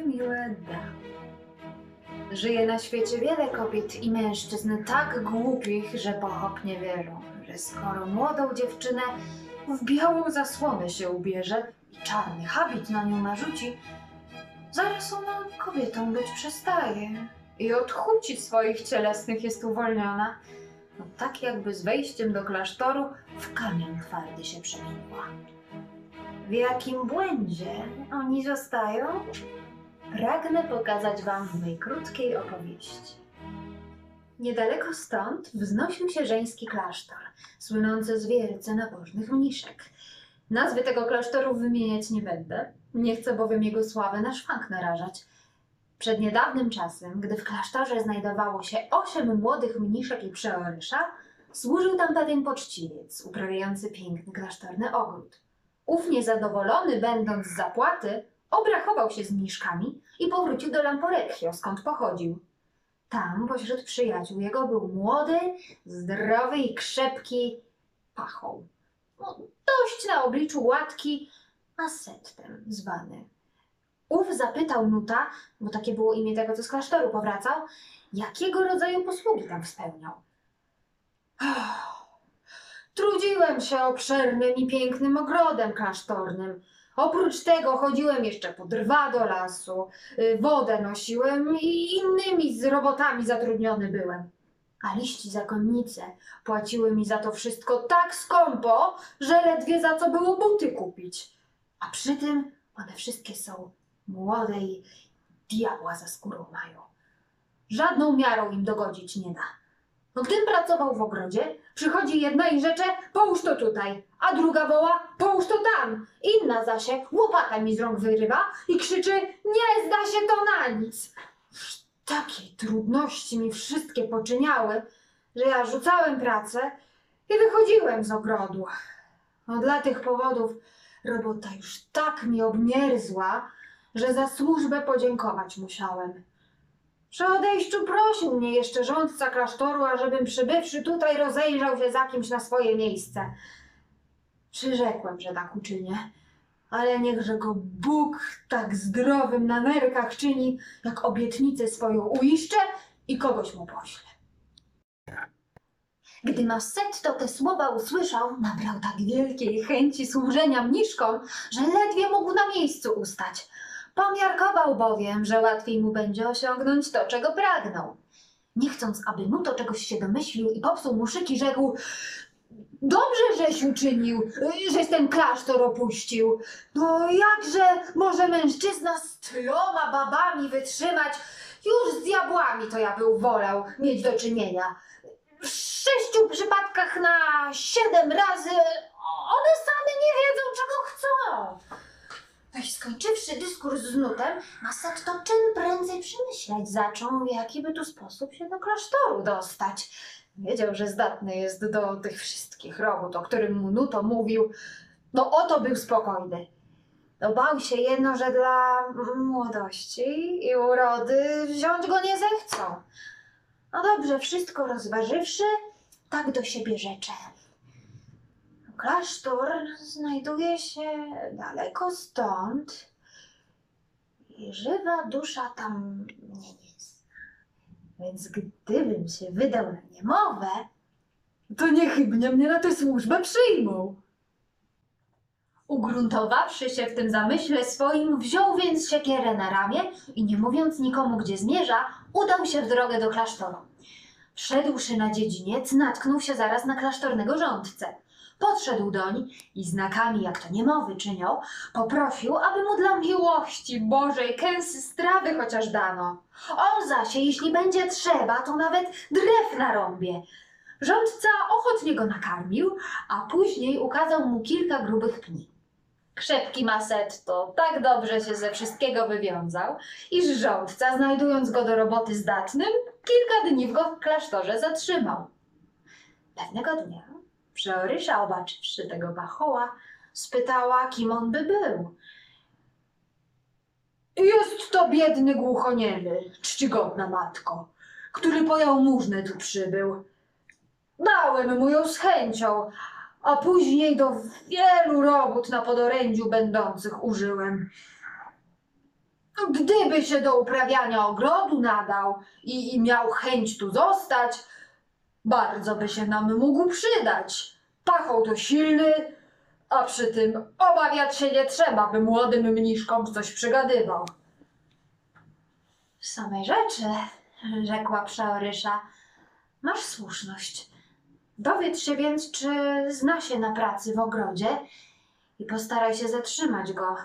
miłe da. Żyje na świecie wiele kobiet i mężczyzn tak głupich, że pochopnie wierzą, że skoro młodą dziewczynę w białą zasłonę się ubierze i czarny habit na nią narzuci, zaraz ona kobietą być przestaje i od chuci swoich cielesnych jest uwolniona. No tak jakby z wejściem do klasztoru w kamień twardy się przemieniła. W jakim błędzie oni zostają? Pragnę pokazać Wam w mej krótkiej opowieści. Niedaleko stąd wznosił się żeński klasztor, słynący z wielce nabożnych mniszek. Nazwy tego klasztoru wymieniać nie będę, nie chcę bowiem jego sławę na szwank narażać. Przed niedawnym czasem, gdy w klasztorze znajdowało się osiem młodych mniszek i przeorysza, służył tam pewien poczciwiec uprawiający piękny klasztorny ogród. Ów niezadowolony, będąc z zapłaty, obrachował się z mniszkami i powrócił do Lamporecchio, skąd pochodził. Tam, pośród przyjaciół jego, był młody, zdrowy i krzepki pachoł. No, dość na obliczu łatki, asettem zwany. Ów zapytał Nuta, bo takie było imię tego, co z klasztoru powracał, jakiego rodzaju posługi tam spełniał. Trudziłem się obszernym i pięknym ogrodem klasztornym. Oprócz tego chodziłem jeszcze po drwa do lasu, y, wodę nosiłem i innymi z robotami zatrudniony byłem. A liści zakonnice płaciły mi za to wszystko tak skąpo, że ledwie za co było buty kupić. A przy tym one wszystkie są młode i diabła za skórą mają. Żadną miarą im dogodzić nie da. No gdym pracował w ogrodzie, przychodzi jedna i rzecze, połóż to tutaj, a druga woła, połóż to tam. Inna zasie łopata mi z rąk wyrywa i krzyczy, nie zda się to na nic. Takie trudności mi wszystkie poczyniały, że ja rzucałem pracę i wychodziłem z ogrodu. No dla tych powodów robota już tak mi obmierzła, że za służbę podziękować musiałem. Przy odejściu prosił mnie jeszcze rządca klasztoru, ażebym przybywszy tutaj rozejrzał się za kimś na swoje miejsce. Przyrzekłem, że tak uczynię, ale niechże go Bóg tak zdrowym na nerkach czyni, jak obietnicę swoją uiszczę i kogoś mu pośle. Gdy Massetto te słowa usłyszał, nabrał tak wielkiej chęci służenia mniszkom, że ledwie mógł na miejscu ustać. Pomiarkował bowiem, że łatwiej mu będzie osiągnąć to, czego pragnął. Nie chcąc, aby mu to czegoś się domyślił i popsuł mu szyki, rzekł Dobrze, żeś uczynił, y, żeś ten klasztor opuścił. No jakże może mężczyzna z tyloma babami wytrzymać? Już z diabłami to ja był wolał mieć do czynienia. W sześciu przypadkach na siedem razy one same nie wiedzą, czego chcą. Weź skończywszy dyskurs z nutem, Massetto czym prędzej przemyśleć zaczął, w jaki by tu sposób się do klasztoru dostać. Wiedział, że zdatny jest do tych wszystkich robót, o którym mu Nuto mówił. No oto był spokojny. No bał się jedno, że dla młodości i urody wziąć go nie zechcą. No dobrze, wszystko rozważywszy, tak do siebie rzecze. Klasztor znajduje się daleko stąd i żywa dusza tam nie jest. Więc gdybym się wydał na niemowę, to niechybnie mnie na tę służbę przyjmą. Ugruntowawszy się w tym zamyśle swoim, wziął więc siekierę na ramię i nie mówiąc nikomu, gdzie zmierza, udał się w drogę do klasztoru. Wszedłszy na dziedziniec, natknął się zaraz na klasztornego rządcę. Podszedł doń i znakami, jak to niemowy czynią, poprosił, aby mu dla miłości Bożej kęsy strawy chociaż dano. On zaś, jeśli będzie trzeba, to nawet drew narąbie. Rządca ochotnie go nakarmił, a później ukazał mu kilka grubych pni. Krzepki Masetto tak dobrze się ze wszystkiego wywiązał, iż rządca, znajdując go do roboty zdatnym, kilka dni w go w klasztorze zatrzymał. Pewnego dnia przeorysza, obaczywszy tego bachoła, spytała, kim on by był. Jest to biedny głuchoniemy, czcigodna matko, który po jałmużnę tu przybył. Dałem mu ją z chęcią, a później do wielu robót na podorędziu będących użyłem. Gdyby się do uprawiania ogrodu nadał i, i miał chęć tu zostać, bardzo by się nam mógł przydać. Pachoł to silny, a przy tym obawiać się nie trzeba, by młodym mniszkom coś przygadywał. W samej rzeczy, rzekła przeorysza, masz słuszność. Dowiedz się więc, czy zna się na pracy w ogrodzie i postaraj się zatrzymać go.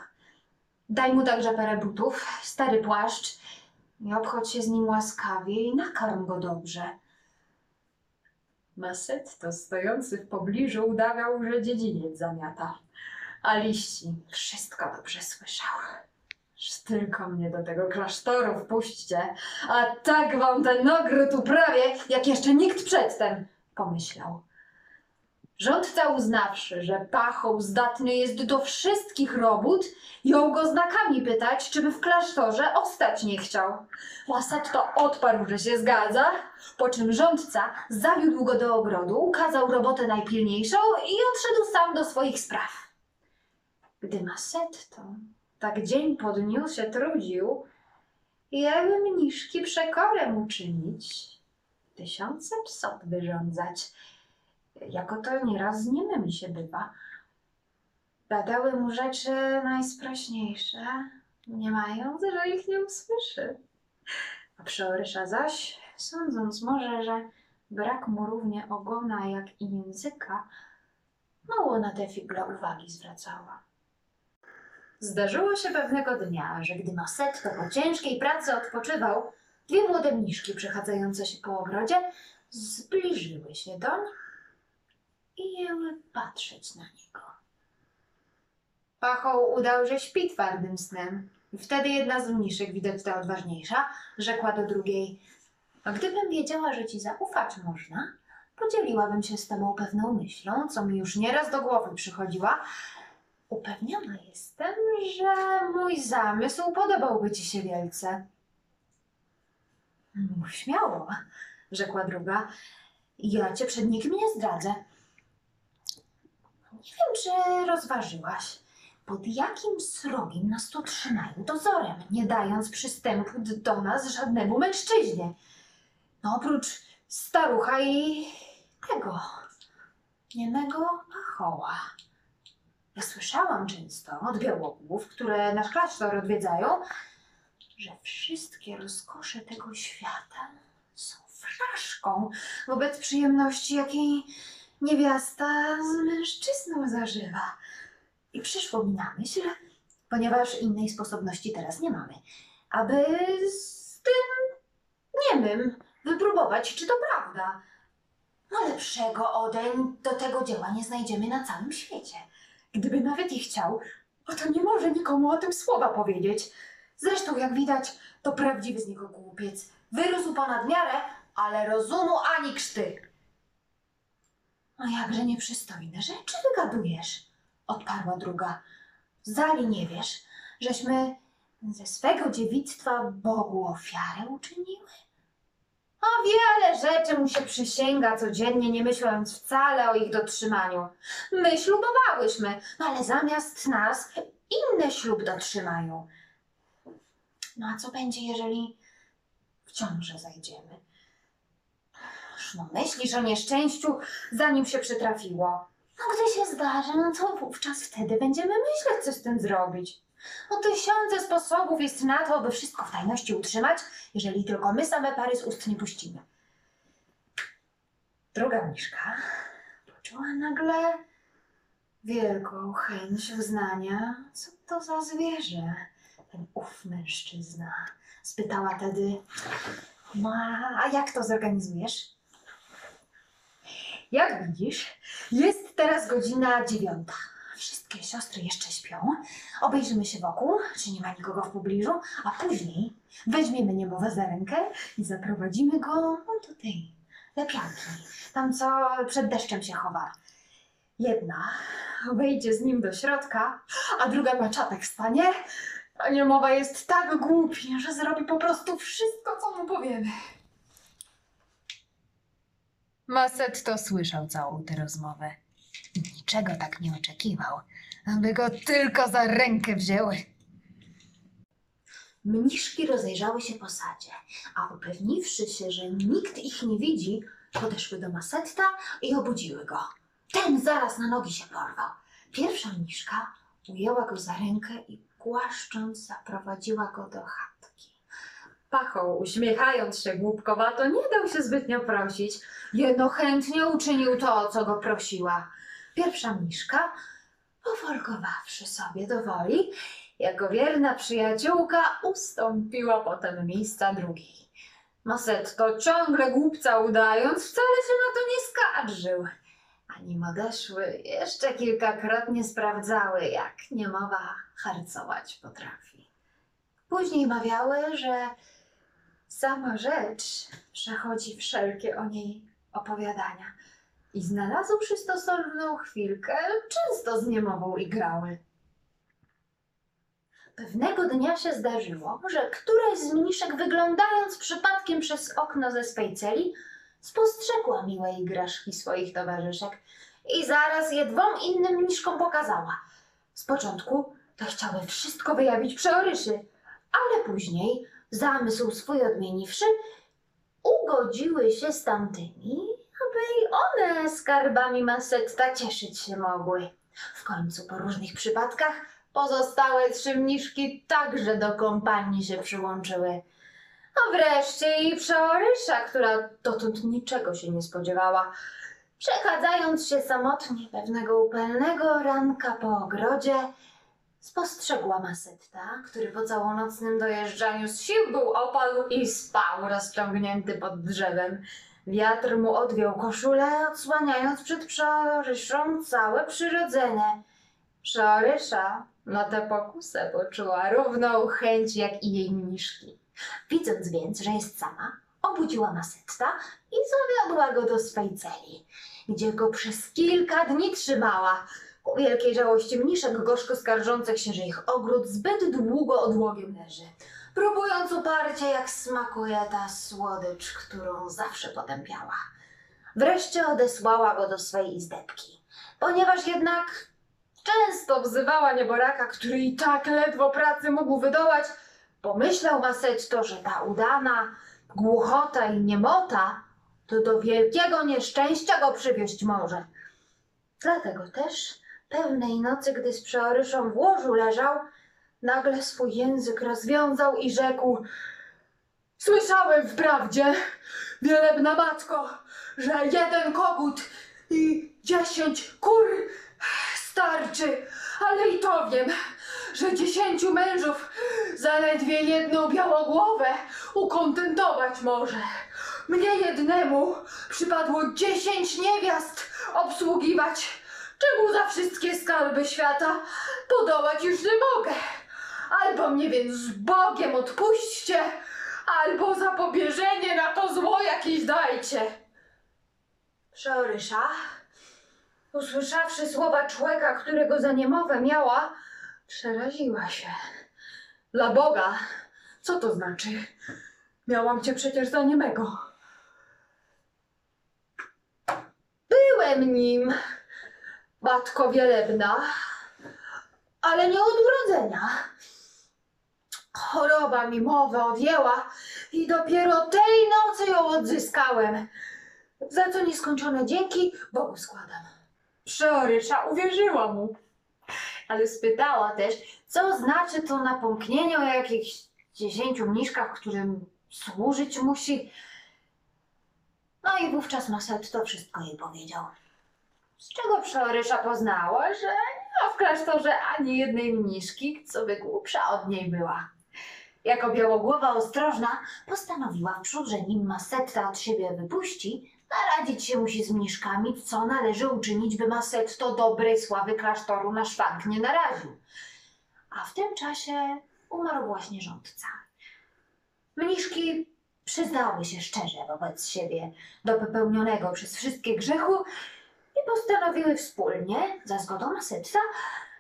Daj mu także parę butów, stary płaszcz i obchodź się z nim łaskawie i nakarm go dobrze. Masetto stojący w pobliżu udawał, że dziedziniec zamiata, a liści wszystko dobrze słyszał. Że Tylko mnie do tego klasztoru wpuśćcie, a tak wam ten ogród uprawię, jak jeszcze nikt przedtem, pomyślał. Rządca uznawszy, że pachoł zdatny jest do wszystkich robót, jął go znakami pytać, czy by w klasztorze ostać nie chciał. Masetto odparł, że się zgadza, po czym rządca zawiódł go do ogrodu, ukazał robotę najpilniejszą i odszedł sam do swoich spraw. Gdy Masetto tak dzień po dniu się trudził, jęły mniszki przekorę mu czynić, tysiące psot wyrządzać, jako to nieraz z niemymi się bywa. Badały mu rzeczy najsprośniejsze, nie mając, że ich nie usłyszy. A przeorysza zaś, sądząc może, że brak mu równie ogona jak i języka, mało na te figle uwagi zwracała. Zdarzyło się pewnego dnia, że gdy Masetto po ciężkiej pracy odpoczywał, dwie młode mniszki przechadzające się po ogrodzie zbliżyły się doń jęły patrzeć na niego. Pachoł udał, że śpi twardym snem. Wtedy jedna z mniszek, widać ta odważniejsza, rzekła do drugiej: A gdybym wiedziała, że ci zaufać można, podzieliłabym się z tobą pewną myślą, co mi już nieraz do głowy przychodziła. Upewniona jestem, że mój zamysł podobałby ci się wielce. Śmiało, rzekła druga. Ja cię przed nikim nie zdradzę. Nie wiem, czy rozważyłaś, pod jakim srogiem nas tu trzymają dozorem, nie dając przystępu do nas żadnemu mężczyźnie. No oprócz starucha i tego, niemego pachoła. Ja słyszałam często od białogłów, które nasz klasztor odwiedzają, że wszystkie rozkosze tego świata są fraszką wobec przyjemności, jakiej niewiasta z mężczyzną zażywa. I przyszło mi na myśl, ponieważ innej sposobności teraz nie mamy, aby z tym niemym wypróbować, czy to prawda. No lepszego odeń do tego dzieła nie znajdziemy na całym świecie. Gdyby nawet i chciał, to nie może nikomu o tym słowa powiedzieć. Zresztą, jak widać, to prawdziwy z niego głupiec. Wyrósł ponad miarę, ale rozumu ani krzty. No jakże nieprzystojne rzeczy wygadujesz, odparła druga. Zali nie wiesz, żeśmy ze swego dziewictwa Bogu ofiarę uczyniły? A wiele rzeczy mu się przysięga codziennie, nie myśląc wcale o ich dotrzymaniu. My ślubowałyśmy, no ale zamiast nas inne ślub dotrzymają. No a co będzie, jeżeli w ciążę zajdziemy? No myślisz o nieszczęściu, zanim się przytrafiło. No gdy się zdarzy, no to wówczas wtedy będziemy myśleć, co z tym zrobić. No tysiące sposobów jest na to, by wszystko w tajności utrzymać, jeżeli tylko my same pary z ust nie puścimy. Druga mniszka poczuła nagle wielką chęć uznania, co to za zwierzę, ten ów mężczyzna. Spytała tedy, no a- a jak to zorganizujesz? Jak widzisz, jest teraz godzina dziewiąta. Wszystkie siostry jeszcze śpią. Obejrzymy się wokół, czy nie ma nikogo w pobliżu, a później weźmiemy niemowę za rękę i zaprowadzimy go do tej leprzanki, tam co przed deszczem się chowa. Jedna wejdzie z nim do środka, a druga na czatek stanie, a niemowa jest tak głupi, że zrobi po prostu wszystko, co mu powiemy. Masetto słyszał całą tę rozmowę. Niczego tak nie oczekiwał, aby go tylko za rękę wzięły. Mniszki rozejrzały się po sadzie, a upewniwszy się, że nikt ich nie widzi, podeszły do Masetta i obudziły go. Ten zaraz na nogi się porwał. Pierwsza mniszka ujęła go za rękę i głaszcząc zaprowadziła go do chatki. Pachoł, uśmiechając się głupkowato, nie dał się zbytnio prosić. Jeno chętnie uczynił to, o co go prosiła. Pierwsza mniszka, pofolgowawszy sobie do woli, jako wierna przyjaciółka ustąpiła potem miejsca drugiej. Masetto, ciągle głupca udając, wcale się na to nie skarżył. A nim odeszły, jeszcze kilkakrotnie sprawdzały, jak niemowa harcować potrafi. Później mawiały, że sama rzecz przechodzi wszelkie o niej opowiadania. I znalazłszy stosowną chwilkę, często z niemową igrały. Pewnego dnia się zdarzyło, że któraś z mniszek wyglądając przypadkiem przez okno ze swej celi, spostrzegła miłe igraszki swoich towarzyszek i zaraz je dwom innym mniszkom pokazała. Z początku to chciały wszystko wyjawić przeoryszy, ale później, zamysł swój odmieniwszy, ugodziły się z tamtymi, aby i one skarbami Masetta cieszyć się mogły. W końcu po różnych przypadkach pozostałe trzy mniszki także do kompanii się przyłączyły. A wreszcie i przeorysza, która dotąd niczego się nie spodziewała. Przechadzając się samotnie pewnego upalnego ranka po ogrodzie, spostrzegła Masetta, który po całonocnym dojeżdżaniu z sił był opadł i spał rozciągnięty pod drzewem. Wiatr mu odwiął koszulę, odsłaniając przed przeoryszą całe przyrodzenie. Przeorysza na tę pokusę poczuła równą chęć jak i jej mniszki. Widząc więc, że jest sama, obudziła Masetta i zawiodła go do swej celi, gdzie go przez kilka dni trzymała. Ku wielkiej żałości mniszek gorzko skarżących się, że ich ogród zbyt długo odłogiem leży, próbując uparcie, jak smakuje ta słodycz, którą zawsze potępiała. Wreszcie odesłała go do swej izdebki, ponieważ jednak często wzywała nieboraka, który i tak ledwo pracy mógł wydołać, pomyślał Masetto, że ta udana głuchota i niemota to do wielkiego nieszczęścia go przywieść może. Dlatego też pewnej nocy, gdy z przeoryszą w łożu leżał, nagle swój język rozwiązał i rzekł Słyszałem wprawdzie, wielebna matko, że jeden kogut i dziesięć kur starczy, ale i to wiem, że dziesięciu mężów zaledwie jedną białogłowę ukontentować może. Mnie jednemu przypadło dziesięć niewiast obsługiwać, czemu za wszystkie skarby świata podołać już nie mogę. Albo mnie więc z Bogiem odpuśćcie, albo zapobieżenie na to zło jakieś dajcie. Przeorysza, usłyszawszy słowa człowieka, którego za niemowę miała, przeraziła się. Dla Boga, co to znaczy? Miałam cię przecież za niemego. Byłem nim, matko wielebna, ale nie od urodzenia. Choroba mi mowę odjęła i dopiero tej nocy ją odzyskałem. Za co nieskończone dzięki Bogu składam. Przeorysza uwierzyła mu, ale spytała też, co znaczy to napomknienie o jakichś dziesięciu mniszkach, którym służyć musi. No i wówczas Maset to wszystko jej powiedział. Z czego przeorysza poznała, że nie ma w klasztorze ani jednej mniszki, co by głupsza od niej była. Jako białogłowa ostrożna postanowiła wprzód, że nim Masetta od siebie wypuści, naradzić się musi z mniszkami, co należy uczynić, by Masetto dobrej sławy klasztoru na szwank nie naraził. A w tym czasie umarł właśnie rządca. Mniszki przyznały się szczerze wobec siebie do popełnionego przez wszystkie grzechu i postanowiły wspólnie, za zgodą Masetta,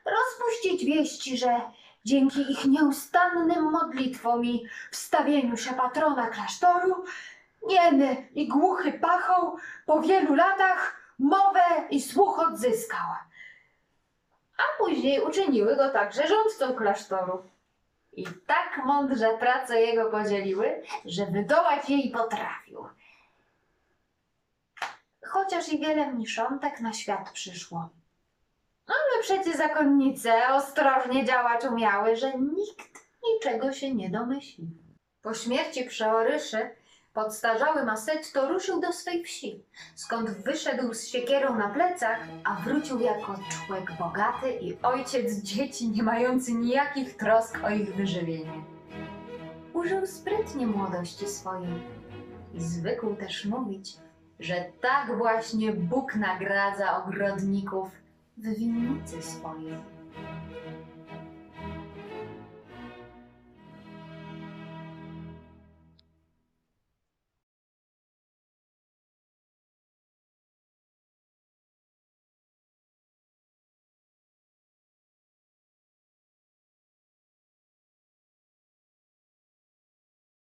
rozpuścić wieści, że dzięki ich nieustannym modlitwom i wstawieniu się patrona klasztoru, niemy i głuchy pachoł po wielu latach mowę i słuch odzyskał. A później uczyniły go także rządcą klasztoru. I tak mądrze prace jego podzieliły, że wydołać jej potrafił. Chociaż i wiele mniszątek na świat przyszło. Ale przecie zakonnice ostrożnie działać umiały, że nikt niczego się nie domyśli. Po śmierci przeoryszy podstarzały Masetto ruszył do swej wsi, skąd wyszedł z siekierą na plecach, a wrócił jako człowiek bogaty i ojciec dzieci nie mający nijakich trosk o ich wyżywienie. Użył sprytnie młodości swojej i zwykł też mówić, że tak właśnie Bóg nagradza ogrodników w winnicy swojej.